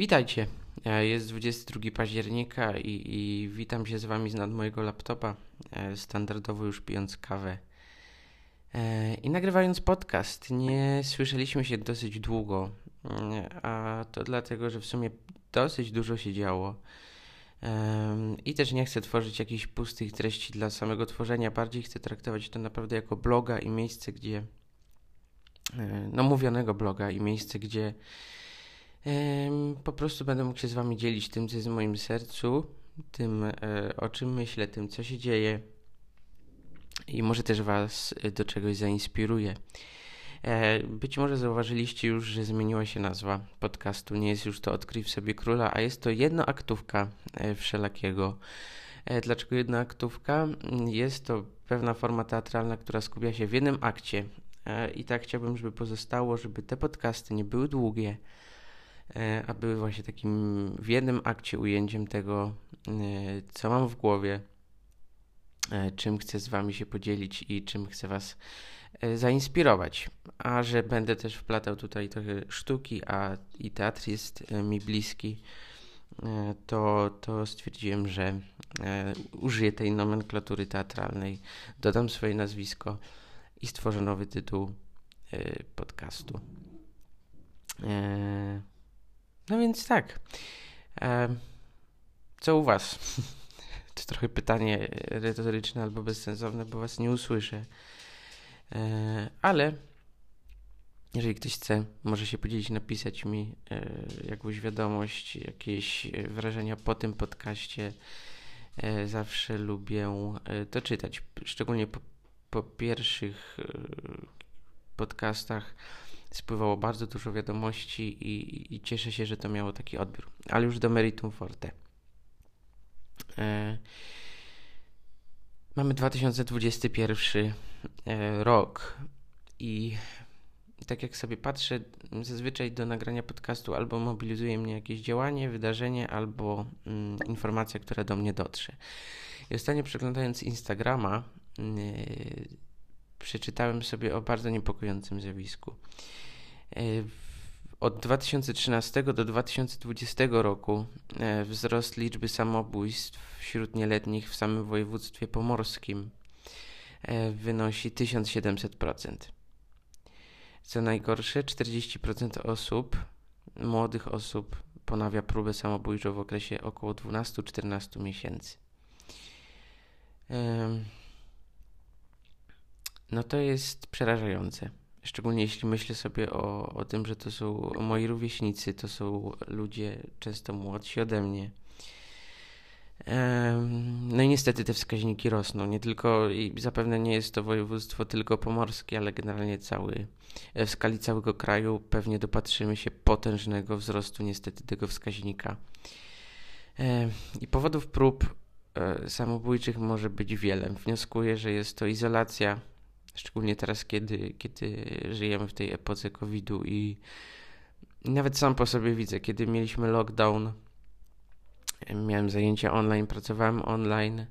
Witajcie. E, Jest 22 października i, i witam się z Wami z nad mojego laptopa, e, standardowo już pijąc kawę e, i nagrywając podcast. Nie słyszeliśmy się dosyć długo, mm, a to dlatego, że w sumie dosyć dużo się działo. I też nie chcę tworzyć jakichś pustych treści dla samego tworzenia, bardziej chcę traktować to naprawdę jako bloga i miejsce, gdzie, no mówionego bloga i miejsce, gdzie Po prostu będę mógł się z Wami dzielić tym, co jest w moim sercu, tym, e, o czym myślę, tym, co się dzieje i może też Was do czegoś zainspiruje. Być może zauważyliście już, że zmieniła się nazwa podcastu. Nie jest już to Odkryj w sobie króla, a jest to jednoaktówka e, wszelakiego. E, Dlaczego jednoaktówka? Mm, Jest to pewna forma teatralna, która skupia się w jednym akcie. I tak chciałbym, żeby pozostało, żeby te podcasty nie były długie, a były właśnie takim w jednym akcie ujęciem tego, e, co mam w głowie, e, czym chcę z Wami się podzielić i czym chcę Was e, zainspirować. A że będę też wplatał tutaj trochę sztuki, a i teatr jest e, mi bliski, e, to, to stwierdziłem, że e, użyję tej nomenklatury teatralnej, dodam swoje nazwisko i stworzę nowy tytuł e, podcastu. E, no więc tak. E, co u Was? To trochę pytanie retoryczne albo bezsensowne, bo Was nie usłyszę. E, ale jeżeli ktoś chce, może się podzielić, napisać mi e, jakąś wiadomość, jakieś e, wrażenia po tym podcaście. E, zawsze lubię e, to czytać, szczególnie po, po pierwszych e, podcastach spływało bardzo dużo wiadomości i, i cieszę się, że to miało taki odbiór. Ale już do meritum forte. E, mamy 2021 e, rok i tak jak sobie patrzę, zazwyczaj do nagrania podcastu albo mobilizuje mnie jakieś działanie, wydarzenie, albo mm, informacja, która do mnie dotrze. I ostatnio przeglądając Instagrama, yy, przeczytałem sobie o bardzo niepokojącym zjawisku. W- Od 2013 do 2020 roku e, wzrost liczby samobójstw wśród nieletnich w samym województwie pomorskim e, wynosi 1700%. Co najgorsze, 40% osób, młodych osób, ponawia próbę samobójczą w okresie około 12-14 miesięcy. No to jest przerażające. Szczególnie jeśli myślę sobie o, o tym, że to są moi rówieśnicy, to są ludzie często młodsi ode mnie. No i niestety te wskaźniki rosną. Nie tylko, i zapewne nie jest to województwo tylko pomorskie, ale generalnie cały, e, w skali całego kraju pewnie dopatrzymy się potężnego wzrostu niestety tego wskaźnika. I powodów prób e, samobójczych może być wiele. Wnioskuję, że jest to izolacja, szczególnie teraz, kiedy, kiedy żyjemy w tej epoce COVID-u i i nawet sam po sobie widzę, kiedy mieliśmy lockdown, miałem zajęcia online, pracowałem online,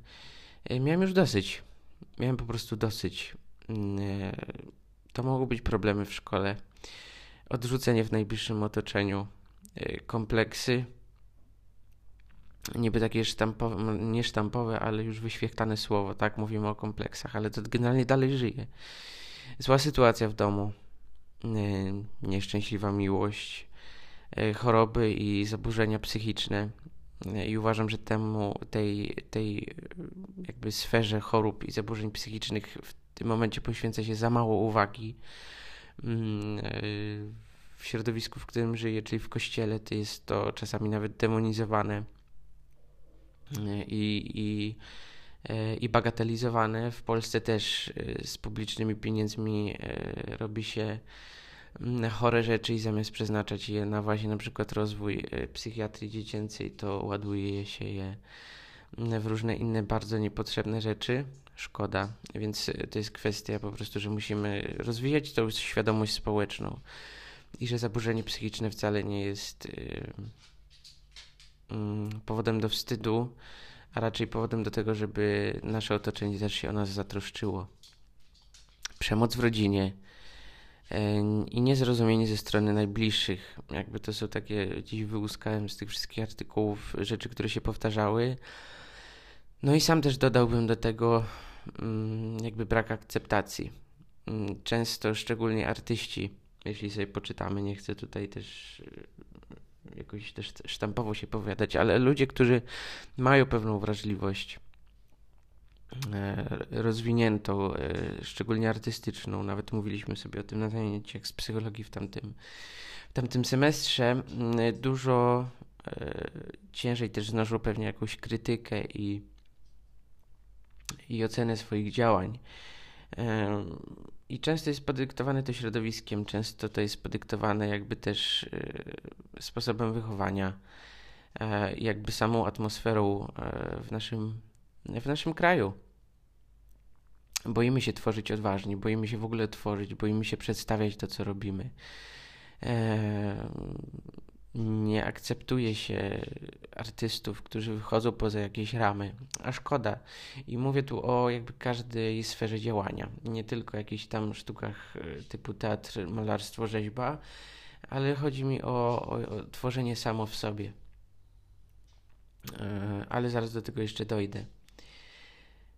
e, miałem już dosyć. Miałem po prostu dosyć. E, To mogły być problemy w szkole, odrzucenie w najbliższym otoczeniu, e, kompleksy, niby takie sztampowe, nie sztampowe, ale już wyświechtane słowo, tak? Mówimy o kompleksach, ale to generalnie dalej żyje. Zła sytuacja w domu, e, nieszczęśliwa miłość, e, choroby i zaburzenia psychiczne. E, I uważam, że temu, tej, tej jakby sferze chorób i zaburzeń psychicznych w tym momencie poświęca się za mało uwagi. Mm, W środowisku, w którym żyję, czyli w kościele, to jest to czasami nawet demonizowane i, i, e, i bagatelizowane. W Polsce też e, z publicznymi pieniędzmi e, robi się mm, chore rzeczy i zamiast przeznaczać je na właśnie na przykład rozwój psychiatrii dziecięcej, to ładuje się je mm, w różne inne bardzo niepotrzebne rzeczy. Szkoda, więc to jest kwestia po prostu, że musimy rozwijać tą świadomość społeczną i że zaburzenie psychiczne wcale nie jest mm, powodem do wstydu, a raczej powodem do tego, żeby nasze otoczenie też się o nas zatroszczyło. Przemoc w rodzinie, i niezrozumienie ze strony najbliższych. Jakby to są takie, dziś wyłuskałem z tych wszystkich artykułów rzeczy, które się powtarzały. No i sam też dodałbym do tego mm, jakby brak akceptacji. Mm, często, szczególnie artyści, jeśli sobie poczytamy, nie chcę tutaj też e, jakoś też sztampowo się powiadać, ale ludzie, którzy mają pewną wrażliwość, E, rozwiniętą, e, szczególnie artystyczną. Nawet mówiliśmy sobie o tym na zajęciach z psychologii w tamtym, w tamtym semestrze. Dużo e, ciężej też znoszą pewnie jakąś krytykę i, i ocenę swoich działań. I często jest podyktowane to środowiskiem, często to jest podyktowane jakby też sposobem wychowania, jakby samą atmosferą w naszym w naszym kraju. Boimy się tworzyć odważnie, boimy się w ogóle tworzyć, boimy się przedstawiać to, co robimy. Nie akceptuje się artystów, którzy wychodzą poza jakieś ramy, a szkoda. I mówię tu o jakby każdej sferze działania, nie tylko jakichś tam sztukach e, typu teatr, malarstwo, rzeźba, ale chodzi mi o, o, o tworzenie samo w sobie. Eee, ale zaraz do tego jeszcze dojdę.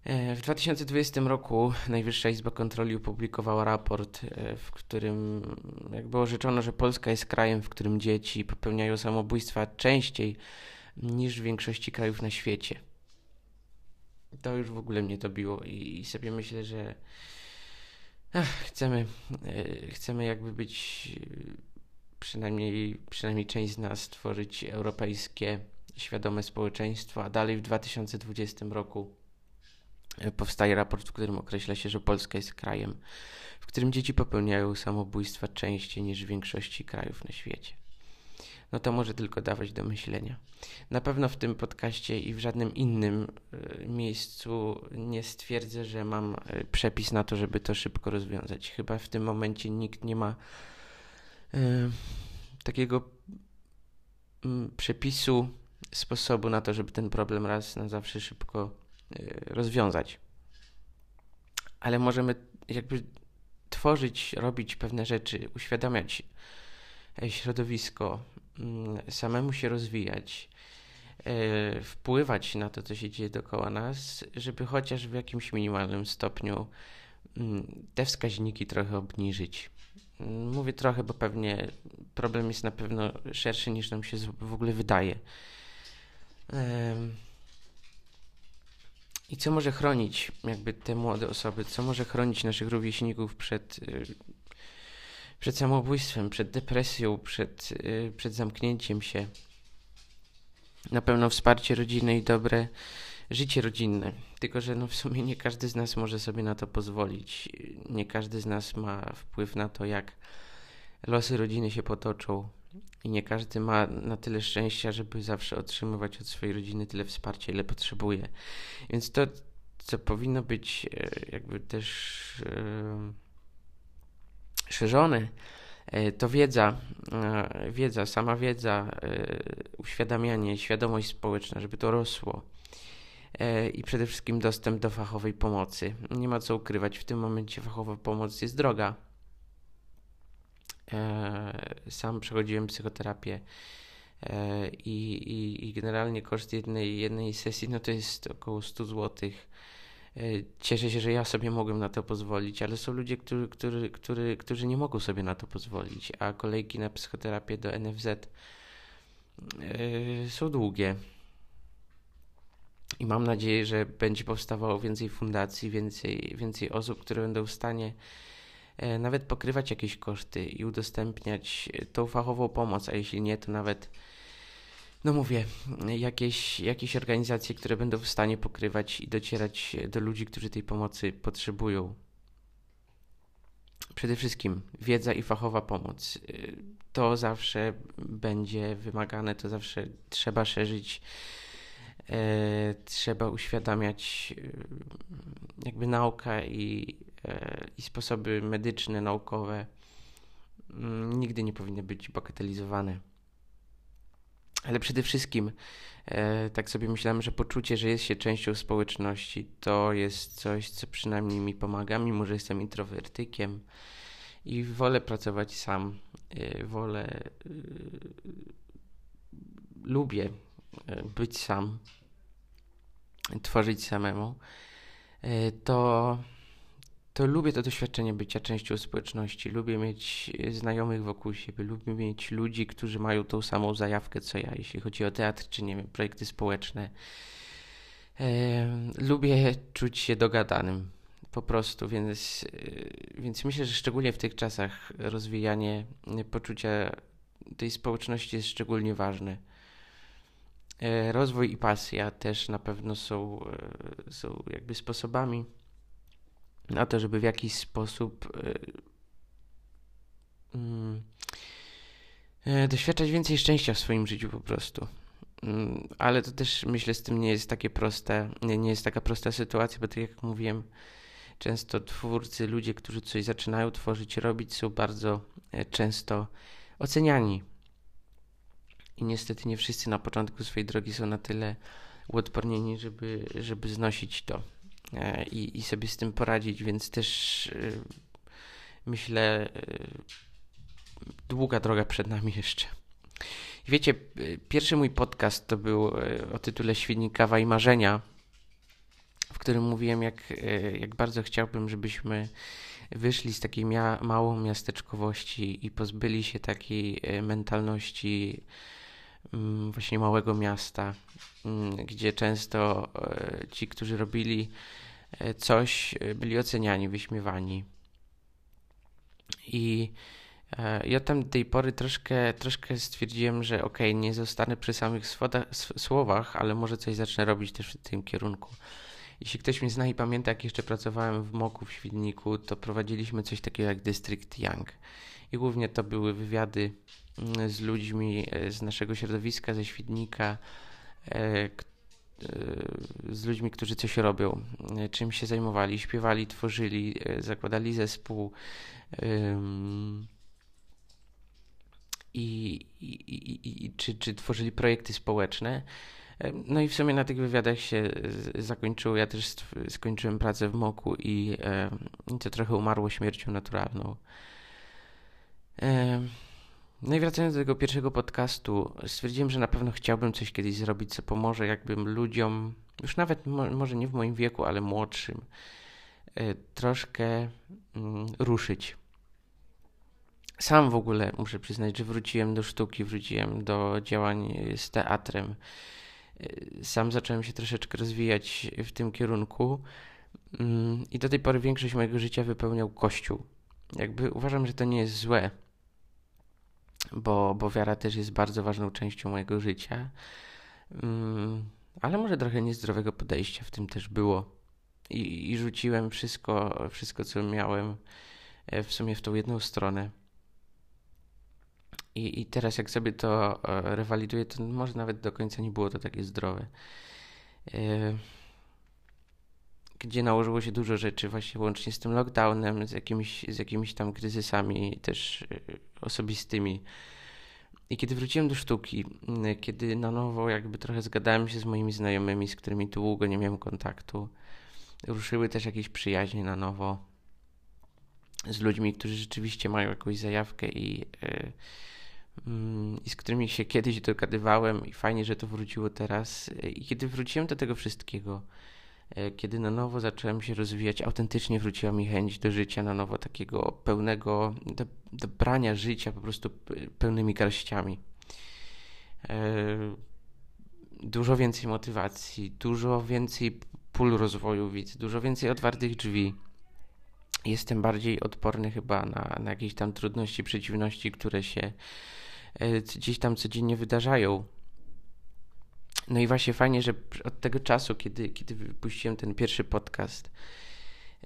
E, w 2020 roku Najwyższa Izba Kontroli opublikowała raport, e, w którym jakby orzeczono, że Polska jest krajem, w którym dzieci popełniają samobójstwa częściej niż w większości krajów na świecie. To już w ogóle mnie dobiło i, i sobie myślę, że ach, chcemy, e, chcemy jakby być przynajmniej, przynajmniej część z nas tworzyć europejskie, świadome społeczeństwo, a dalej w 2020 roku powstaje raport, w którym określa się, że Polska jest krajem, w którym dzieci popełniają samobójstwa częściej niż w większości krajów na świecie. No to może tylko dawać do myślenia. Na pewno w tym podcaście i w żadnym innym y, miejscu nie stwierdzę, że mam y, przepis na to, żeby to szybko rozwiązać. Chyba w tym momencie nikt nie ma y, takiego mm, przepisu, sposobu na to, żeby ten problem raz na zawsze szybko rozwiązać. Ale możemy jakby tworzyć, robić pewne rzeczy, uświadamiać e, środowisko, mm, samemu się rozwijać, e, wpływać na to, co się dzieje dookoła nas, żeby chociaż w jakimś minimalnym stopniu mm, te wskaźniki trochę obniżyć. Mm, mówię trochę, bo pewnie problem jest na pewno szerszy niż nam się w ogóle wydaje. I co może chronić jakby te młode osoby, co może chronić naszych rówieśników przed, y, przed samobójstwem, przed depresją, przed, y, przed zamknięciem się? Na pewno wsparcie rodziny i dobre życie rodzinne. Tylko, że no w sumie nie każdy z nas może sobie na to pozwolić. Nie każdy z nas ma wpływ na to, jak losy rodziny się potoczą. I nie każdy ma na tyle szczęścia, żeby zawsze otrzymywać od swojej rodziny tyle wsparcia, ile potrzebuje. Więc to, co powinno być e, jakby też e, szerzone, e, to wiedza, wiedza, sama wiedza, uświadamianie, świadomość społeczna, żeby to rosło. I przede wszystkim dostęp do fachowej pomocy. Nie ma co ukrywać, w tym momencie fachowa pomoc jest droga sam przechodziłem psychoterapię e, i, i, i generalnie koszt jednej, jednej sesji no to jest około 100 zł. E, cieszę się, że ja sobie mogłem na to pozwolić, ale są ludzie, którzy, którzy, którzy, którzy nie mogą sobie na to pozwolić, a kolejki na psychoterapię do NFZ są długie. I mam nadzieję, że będzie powstawało więcej fundacji, więcej, więcej osób, które będą w stanie E, nawet pokrywać jakieś koszty i udostępniać tą fachową pomoc, a jeśli nie, to nawet, no mówię, jakieś, jakieś organizacje, które będą w stanie pokrywać i docierać do ludzi, którzy tej pomocy potrzebują. Przede wszystkim wiedza i fachowa pomoc. E, to zawsze będzie wymagane, to zawsze trzeba szerzyć. E, trzeba uświadamiać e, jakby nauka i E, i sposoby medyczne, naukowe mm, nigdy nie powinny być bagatelizowane. Ale przede wszystkim, e, tak sobie myślałem, że poczucie, że jest się częścią społeczności, to jest coś, co przynajmniej mi pomaga, mimo że jestem introwertykiem i wolę pracować sam. Wolę, lubię być sam, tworzyć samemu. To to lubię to doświadczenie bycia częścią społeczności. Lubię mieć znajomych wokół siebie, lubię mieć ludzi, którzy mają tą samą zajawkę co ja, jeśli chodzi o teatr czy nie wiem, projekty społeczne. E, lubię czuć się dogadanym po prostu, więc, e, więc myślę, że szczególnie w tych czasach rozwijanie poczucia tej społeczności jest szczególnie ważne. E, rozwój i pasja też na pewno są, e, są jakby sposobami na to, żeby w jakiś sposób yy, doświadczać więcej szczęścia w swoim życiu po prostu. Yy, ale to też myślę z tym nie jest takie proste, nie, nie jest taka prosta sytuacja, bo tak jak mówiłem, często twórcy, ludzie, którzy coś zaczynają tworzyć, robić, są bardzo często oceniani. I niestety nie wszyscy na początku swojej drogi są na tyle uodpornieni, żeby, żeby znosić to. E, i, i sobie z tym poradzić, więc też e, myślę, e, długa droga przed nami jeszcze. Wiecie, pierwszy mój podcast to był o tytule Kawa i Marzenia, w którym mówiłem, jak, jak bardzo chciałbym, żebyśmy wyszli z takiej mia małą miasteczkowości i pozbyli się takiej mentalności właśnie małego miasta, mm, gdzie często ci, którzy robili E, coś, e, byli oceniani, wyśmiewani. I e, ja tam do tej pory troszkę, troszkę stwierdziłem, że okej, okay, nie zostanę przy samych słowach, ale może coś zacznę robić też w tym kierunku. Jeśli ktoś mnie zna i pamięta, jak jeszcze pracowałem w Moku w Świdniku, to prowadziliśmy coś takiego jak District Young. I głównie to były wywiady mm, z ludźmi z naszego środowiska, ze Świdnika, E, z ludźmi, którzy coś robią, e, czym się zajmowali, śpiewali, tworzyli, e, zakładali zespół. I, i, i, i czy, czy tworzyli projekty społeczne. No i w sumie na tych wywiadach się zakończyło. Ja też skończyłem pracę w Moku i to trochę umarło śmiercią naturalną. No i wracając do tego pierwszego podcastu, stwierdziłem, że na pewno chciałbym coś kiedyś zrobić, co pomoże jakbym ludziom, już nawet mo może nie w moim wieku, ale młodszym, y, troszkę y, ruszyć. Sam w ogóle muszę przyznać, że wróciłem do sztuki, wróciłem do działań z teatrem. Y, sam zacząłem się troszeczkę rozwijać w tym kierunku mm, i do tej pory większość mojego życia wypełniał Kościół. Jakby uważam, że to nie jest złe bo, bo wiara też jest bardzo ważną częścią mojego życia. Mm, ale może trochę niezdrowego podejścia w tym też było. I, i rzuciłem wszystko, wszystko, co miałem e, w sumie w tą jedną stronę. I, I teraz, jak sobie to e, rewaliduję, to może nawet do końca nie było to takie zdrowe. E, gdzie nałożyło się dużo rzeczy, właśnie łącznie z tym lockdownem, z jakimiś, z jakimiś tam kryzysami też y, osobistymi. I kiedy wróciłem do sztuki, kiedy na nowo jakby trochę zgadałem się z moimi znajomymi, z którymi długo nie miałem kontaktu, ruszyły też jakieś przyjaźnie na nowo z ludźmi, którzy rzeczywiście mają jakąś zajawkę i, mm, i z którymi się kiedyś dogadywałem i fajnie, że to wróciło teraz. I kiedy wróciłem do tego wszystkiego, E, kiedy na nowo zacząłem się rozwijać, autentycznie wróciła mi chęć do życia na nowo, takiego pełnego, do, do brania życia po prostu pełnymi garściami. E, dużo więcej motywacji, dużo więcej pól rozwoju widzę, dużo więcej otwartych drzwi. Jestem bardziej odporny chyba na, na jakieś tam trudności, przeciwności, które się e, gdzieś tam codziennie wydarzają no i właśnie fajnie, że od tego czasu, kiedy, kiedy wypuściłem ten pierwszy podcast,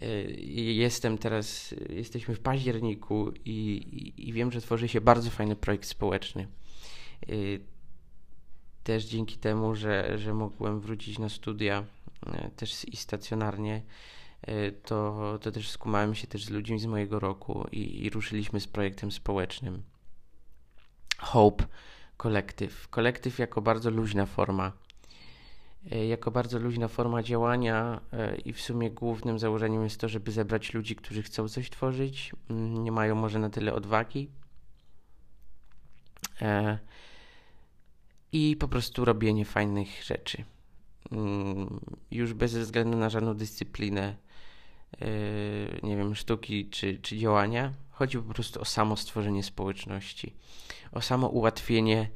y, jestem teraz, jesteśmy w październiku i, i, i wiem, że tworzy się bardzo fajny projekt społeczny. Y, też dzięki temu, że, że mogłem wrócić na studia y, też i stacjonarnie, to, to też skumałem się też z ludźmi z mojego roku i, i ruszyliśmy z projektem społecznym. Hope Kolektyw. Kolektyw jako bardzo luźna forma. e, jako bardzo luźna forma działania e, i w sumie głównym założeniem jest to, żeby zebrać ludzi, którzy chcą coś tworzyć, mm, nie mają może na tyle odwagi i po prostu robienie fajnych rzeczy. Mm, już bez względu na żadną dyscyplinę, nie wiem, sztuki czy, czy działania. Chodzi po prostu o samo stworzenie społeczności, o samo ułatwienie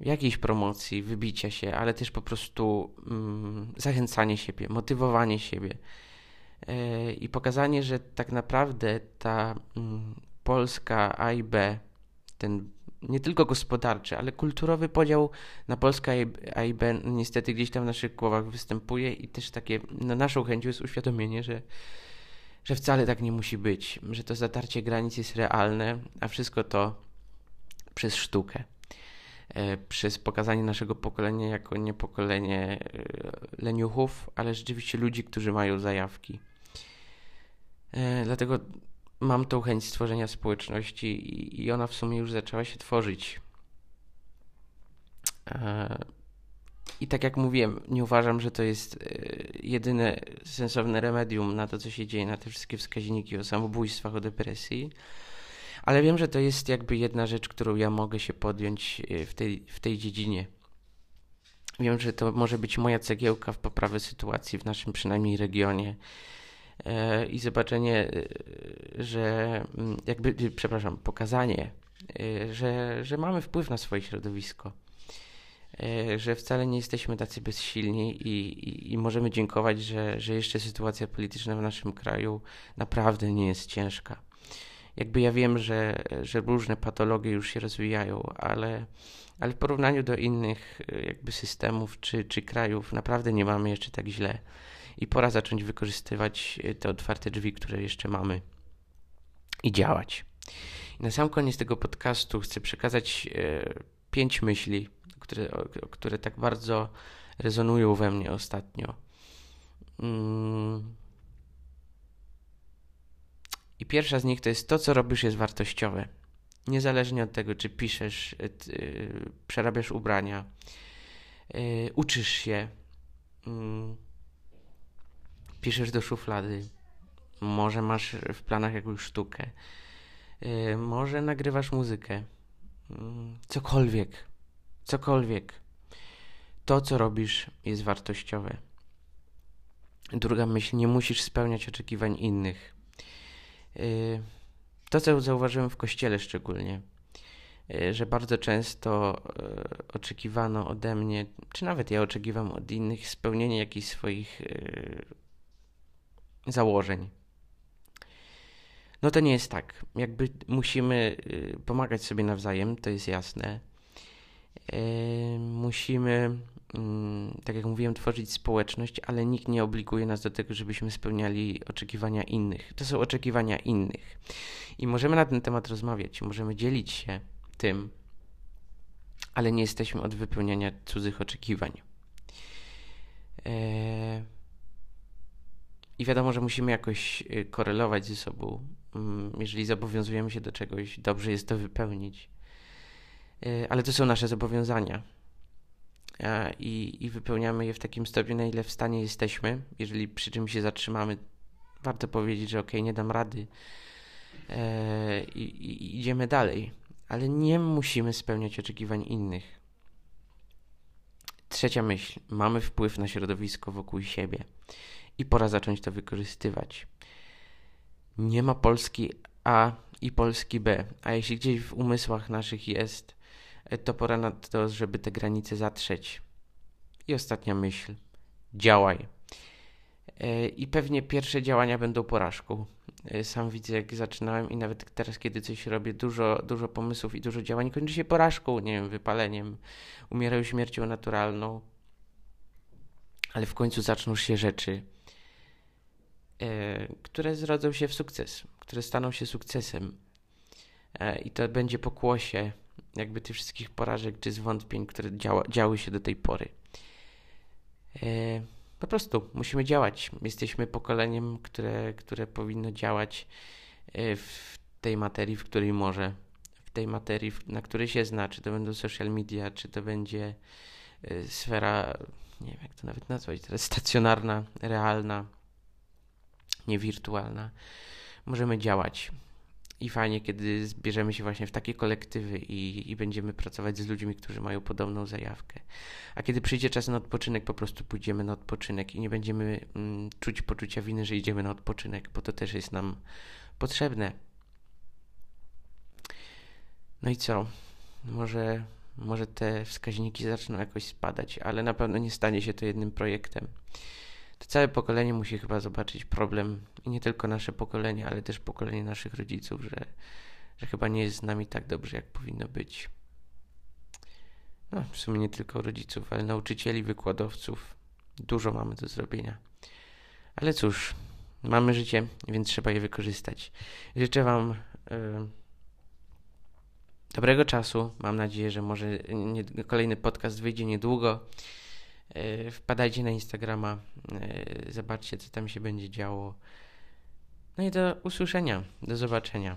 jakiejś promocji, wybicia się, ale też po prostu mm, zachęcanie siebie, motywowanie siebie. Yy, i pokazanie, że tak naprawdę ta mm, Polska A i B, ten nie tylko gospodarczy, ale kulturowy podział na Polskę A i B niestety gdzieś tam w naszych głowach występuje i też takie, no naszą chęcią jest uświadomienie, że, że wcale tak nie musi być, że to zatarcie granic jest realne, a wszystko to przez sztukę. E, przez pokazanie naszego pokolenia jako nie pokolenie e, leniuchów, ale rzeczywiście ludzi, którzy mają zajawki. E, dlatego mam tą chęć stworzenia społeczności i ona w sumie już zaczęła się tworzyć. I tak jak mówiłem, nie uważam, że to jest jedyne sensowne remedium na to, co się dzieje, na te wszystkie wskaźniki o samobójstwach, o depresji ale wiem, że to jest jakby jedna rzecz, którą ja mogę się podjąć e, w tej, w tej dziedzinie. Wiem, że to może być moja cegiełka w poprawę sytuacji w naszym przynajmniej regionie. E, I zobaczenie, e, że mm, jakby, przepraszam, pokazanie, że, że mamy wpływ na swoje środowisko że wcale nie jesteśmy tacy bezsilni i, i, i, możemy dziękować, że, że jeszcze sytuacja polityczna w naszym kraju naprawdę nie jest ciężka jakby ja wiem, że, że różne patologie już się rozwijają, ale, ale w porównaniu do innych e, jakby systemów czy, czy krajów naprawdę nie mamy jeszcze tak źle. I pora zacząć wykorzystywać e, te otwarte drzwi, które jeszcze mamy i działać. I na sam koniec tego podcastu chcę przekazać e, pięć myśli, które, które tak bardzo rezonują we mnie ostatnio. Mm. I pierwsza z nich to jest to, co robisz jest wartościowe. Niezależnie od tego, czy piszesz, yy, przerabiasz ubrania, yy, uczysz się, yy, piszesz do szuflady, może masz w planach jakąś sztukę, może nagrywasz muzykę, mm, cokolwiek, cokolwiek. To, co robisz, jest wartościowe. Druga myśl, nie musisz spełniać oczekiwań innych. Y, to, co zauważyłem w kościele szczególnie, y, że bardzo często y, oczekiwano ode mnie, czy nawet ja oczekiwam od innych, spełnienia jakichś swoich założeń. No to nie jest tak. Jakby musimy pomagać sobie nawzajem, to jest jasne. Musimy Mm, tak jak mówiłem, tworzyć społeczność, ale nikt nie obliguje nas do tego, żebyśmy spełniali oczekiwania innych. To są oczekiwania innych. I możemy na ten temat rozmawiać, możemy dzielić się tym, ale nie jesteśmy od wypełniania cudzych oczekiwań. Eee... I wiadomo, że musimy jakoś y, korelować ze sobą. Mm, jeżeli zobowiązujemy się do czegoś, dobrze jest to wypełnić. Eee, ale to są nasze zobowiązania i, i wypełniamy je w takim stopniu, na ile w stanie jesteśmy. Jeżeli przy czymś się zatrzymamy, warto powiedzieć, że ok, nie dam rady e, i, i idziemy dalej, ale nie musimy spełniać oczekiwań innych. Trzecia myśl. Mamy wpływ na środowisko wokół siebie i pora zacząć to wykorzystywać. Nie ma Polski A i Polski B, a jeśli gdzieś w umysłach naszych jest, E, to pora na to, żeby te granice zatrzeć. I ostatnia myśl. Działaj. E, I pewnie pierwsze działania będą porażką. E, sam widzę, jak zaczynałem i nawet teraz, kiedy coś robię, dużo, dużo pomysłów i dużo działań kończy się porażką, nie wiem, wypaleniem, umierają śmiercią naturalną, ale w końcu zaczną się rzeczy, które zrodzą się w sukces, które staną się sukcesem. I to będzie pokłosie jakby tych wszystkich porażek czy zwątpień, które działa, działy się do tej pory. E, po prostu musimy działać. Jesteśmy pokoleniem, które, które powinno działać e, w tej materii, w której może, w tej materii, na której się zna, czy to będą social media, czy to będzie e, sfera nie wiem jak to nawet nazwać teraz, stacjonarna, realna, niewirtualna, możemy działać. I fajnie, kiedy zbierzemy się właśnie w takie kolektywy i, i będziemy pracować z ludźmi, którzy mają podobną zajawkę. A kiedy przyjdzie czas na odpoczynek, po prostu pójdziemy na odpoczynek i nie będziemy mm, czuć poczucia winy, że idziemy na odpoczynek, bo to też jest nam potrzebne. No i co? Może, może te wskaźniki zaczną jakoś spadać, ale na pewno nie stanie się to jednym projektem. To całe pokolenie musi chyba zobaczyć problem i nie tylko nasze pokolenie, ale też pokolenie naszych rodziców, że, że chyba nie jest z nami tak dobrze, jak powinno być. No, w sumie nie tylko rodziców, ale nauczycieli, wykładowców. Dużo mamy do zrobienia. Ale cóż, mamy życie, więc trzeba je wykorzystać. Życzę Wam. Yy, dobrego czasu. Mam nadzieję, że może nie, kolejny podcast wyjdzie niedługo. E, wpadajcie na Instagrama, e, zobaczcie, co tam się będzie działo. No i do usłyszenia, do zobaczenia.